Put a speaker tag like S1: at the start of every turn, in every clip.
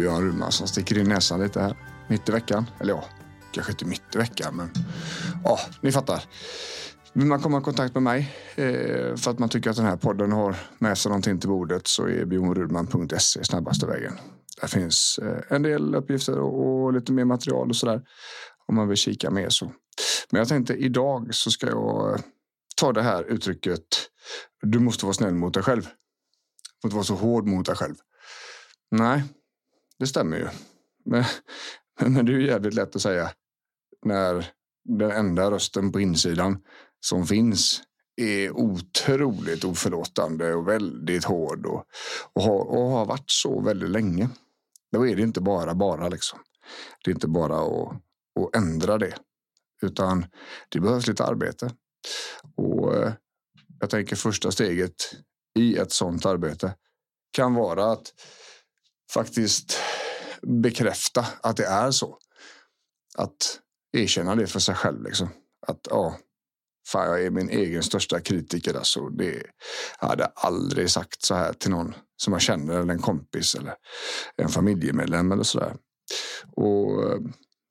S1: Björn Rudman som sticker in näsan lite här. Mitt i veckan. Eller ja, kanske inte mitt i veckan men ja, ni fattar. Vill man komma i kontakt med mig eh, för att man tycker att den här podden har med sig någonting till bordet så är bjornrudman.se snabbaste vägen. Där finns eh, en del uppgifter och lite mer material och sådär om man vill kika mer så. Men jag tänkte idag så ska jag eh, ta det här uttrycket du måste vara snäll mot dig själv. Du får inte vara så hård mot dig själv. Nej, det stämmer ju. Men, men det är ju jävligt lätt att säga när den enda rösten på insidan som finns är otroligt oförlåtande och väldigt hård och, och, har, och har varit så väldigt länge. Då är det inte bara bara liksom. Det är inte bara att, att ändra det, utan det behövs lite arbete. Och eh, jag tänker första steget i ett sådant arbete kan vara att faktiskt bekräfta att det är så. Att erkänna det för sig själv. Liksom. Att ja, fan, jag är min egen största kritiker. Alltså. Det, jag hade aldrig sagt så här till någon som jag känner eller en kompis eller en familjemedlem eller sådär. Och eh,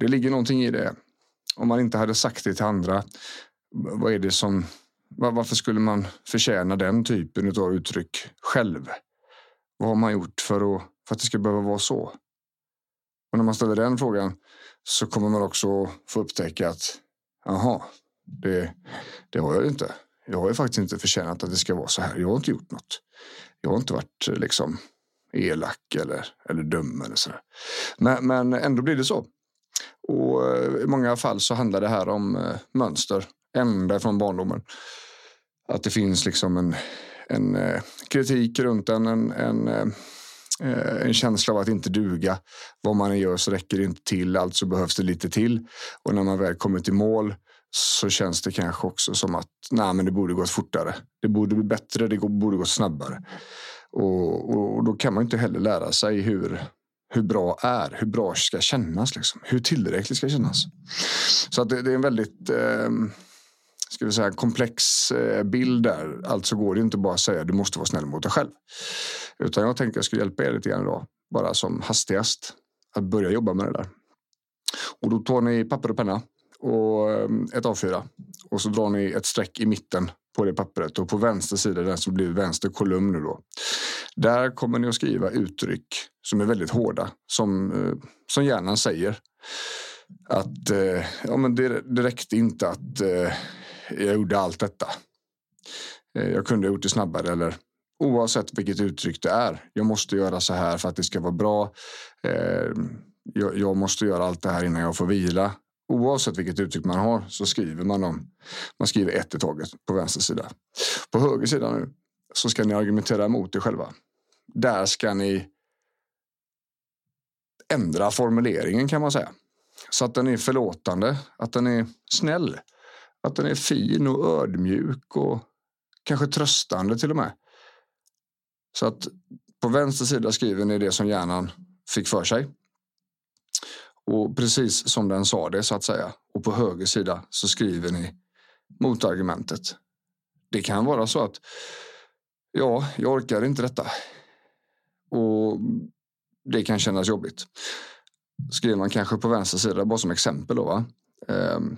S1: det ligger någonting i det. Om man inte hade sagt det till andra, vad är det som varför skulle man förtjäna den typen av uttryck själv? Vad har man gjort för att, för att det ska behöva vara så? Och när man ställer den frågan så kommer man också få upptäcka att jaha, det, det har jag ju inte. Jag har ju faktiskt inte förtjänat att det ska vara så här. Jag har inte gjort något. Jag har inte varit liksom elak eller, eller dum eller så. Men, men ändå blir det så. Och eh, i många fall så handlar det här om eh, mönster ända från barndomen. Att det finns liksom en, en eh, kritik runt en, en, en, Eh, en känsla av att inte duga. Vad man än gör så räcker det inte till, alltså behövs det lite till. Och när man väl kommer till mål så känns det kanske också som att nej, men det borde gått fortare. Det borde bli bättre, det borde gått snabbare. Och, och, och då kan man inte heller lära sig hur, hur bra är, hur bra ska kännas, liksom. hur tillräckligt ska kännas. Så att det, det är en väldigt eh, ska vi säga, komplex eh, bild där. Alltså går det inte bara att säga du måste vara snäll mot dig själv. Utan jag tänkte jag skulle hjälpa er lite grann idag, bara som hastigast, att börja jobba med det där. Och då tar ni papper och penna och eh, ett A4 och så drar ni ett streck i mitten på det pappret och på vänster sida, den som blir vänster kolumn nu då. Där kommer ni att skriva uttryck som är väldigt hårda, som, eh, som hjärnan säger. Att eh, ja, men det, det räckte inte att jag gjorde allt detta. Eh, jag kunde ha gjort det snabbare eller oavsett vilket uttryck det är. Jag måste göra så här för att det ska vara bra. Eh, jag måste göra allt det här innan jag får vila. Oavsett vilket uttryck man har så skriver man dem. Man skriver ett i taget på vänster sida. På höger sida nu så ska ni argumentera emot er själva. Där ska ni ändra formuleringen kan man säga. Så att den är förlåtande, att den är snäll. Att den är fin och ödmjuk och kanske tröstande till och med. Så att på vänster sida skriver ni det som hjärnan fick för sig. Och precis som den sa det så att säga. Och på höger sida så skriver ni motargumentet. Det kan vara så att ja, jag orkar inte detta. Och det kan kännas jobbigt. Skriver man kanske på vänster sida, bara som exempel då. Va? Ehm,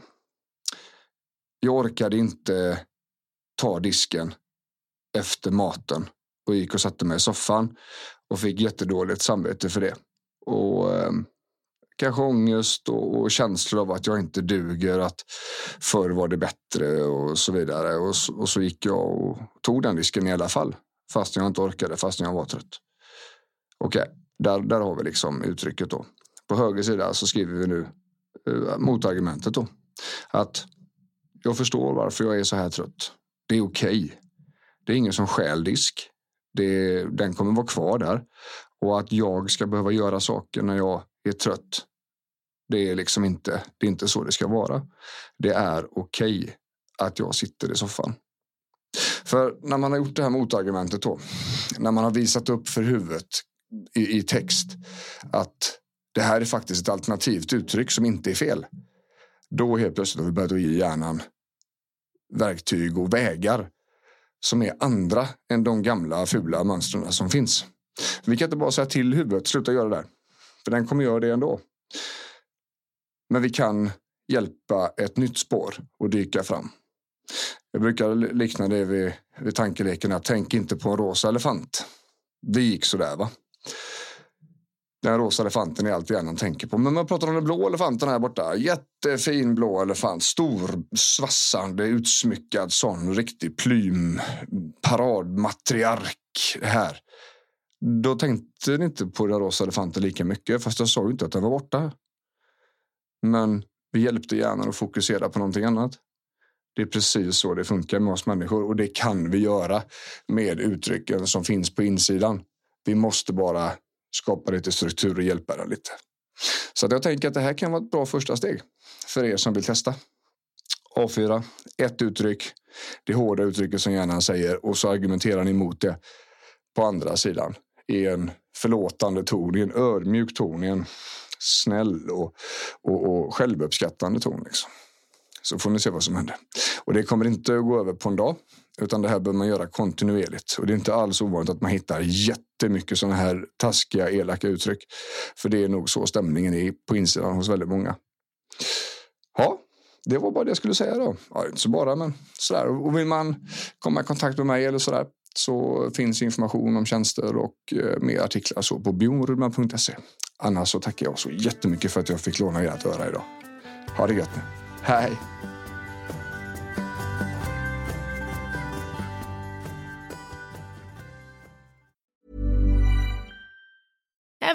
S1: jag orkade inte ta disken efter maten och gick och satte mig i soffan och fick jättedåligt samvete för det. Och eh, kanske ångest och, och känslor av att jag inte duger, att förr var det bättre och så vidare. Och, och så gick jag och tog den disken i alla fall, fast jag inte orkade, fast jag var trött. Okej, okay, där, där har vi liksom uttrycket då. På höger sida så skriver vi nu eh, motargumentet då. Att Jag förstår varför jag är så här trött. Det är okej. Okay. Det är ingen som stjäl disk. Det, den kommer vara kvar där. Och att jag ska behöva göra saker när jag är trött. Det är liksom inte, det är inte så det ska vara. Det är okej okay att jag sitter i soffan. För när man har gjort det här motargumentet då, när man har visat upp för huvudet i, i text att det här är faktiskt ett alternativt uttryck som inte är fel. Då helt plötsligt har vi börjat ge hjärnan verktyg och vägar som är andra än de gamla fula mönstren som finns. Vi kan inte bara säga till huvudet, sluta göra det där. För den kommer göra det ändå. Men vi kan hjälpa ett nytt spår att dyka fram. Jag brukar likna det vid, vid tankeleken att tänk inte på en rosa elefant. Det gick sådär va. Den rosa elefanten är allt hjärnan tänker på. Men man pratar om den blå elefanten här borta. Jättefin blå elefant. Stor, svassande, utsmyckad sån riktig plym. Paradmatriark här. Då tänkte ni inte på den rosa elefanten lika mycket. Fast jag sa ju inte att den var borta. Men vi hjälpte hjärnan att fokusera på någonting annat. Det är precis så det funkar med oss människor och det kan vi göra med uttrycken som finns på insidan. Vi måste bara skapa lite struktur och hjälpa den lite. Så jag tänker att det här kan vara ett bra första steg för er som vill testa. A4, ett uttryck, det hårda uttrycket som hjärnan säger och så argumenterar ni emot det på andra sidan i en förlåtande ton, i en ödmjuk ton, i en snäll och, och, och självuppskattande ton. Liksom. Så får ni se vad som händer. Och det kommer inte att gå över på en dag. Utan det här behöver man göra kontinuerligt. Och det är inte alls ovanligt att man hittar jättemycket sådana här taskiga, elaka uttryck. För det är nog så stämningen är på insidan hos väldigt många. Ja, det var bara det jag skulle säga då. Ja, inte så bara, men sådär. Och vill man komma i kontakt med mig eller sådär så finns information om tjänster och eh, mer artiklar så på bjornrudman.se. Annars så tackar jag så jättemycket för att jag fick låna ert öra idag. Ha det gött nu. Hej!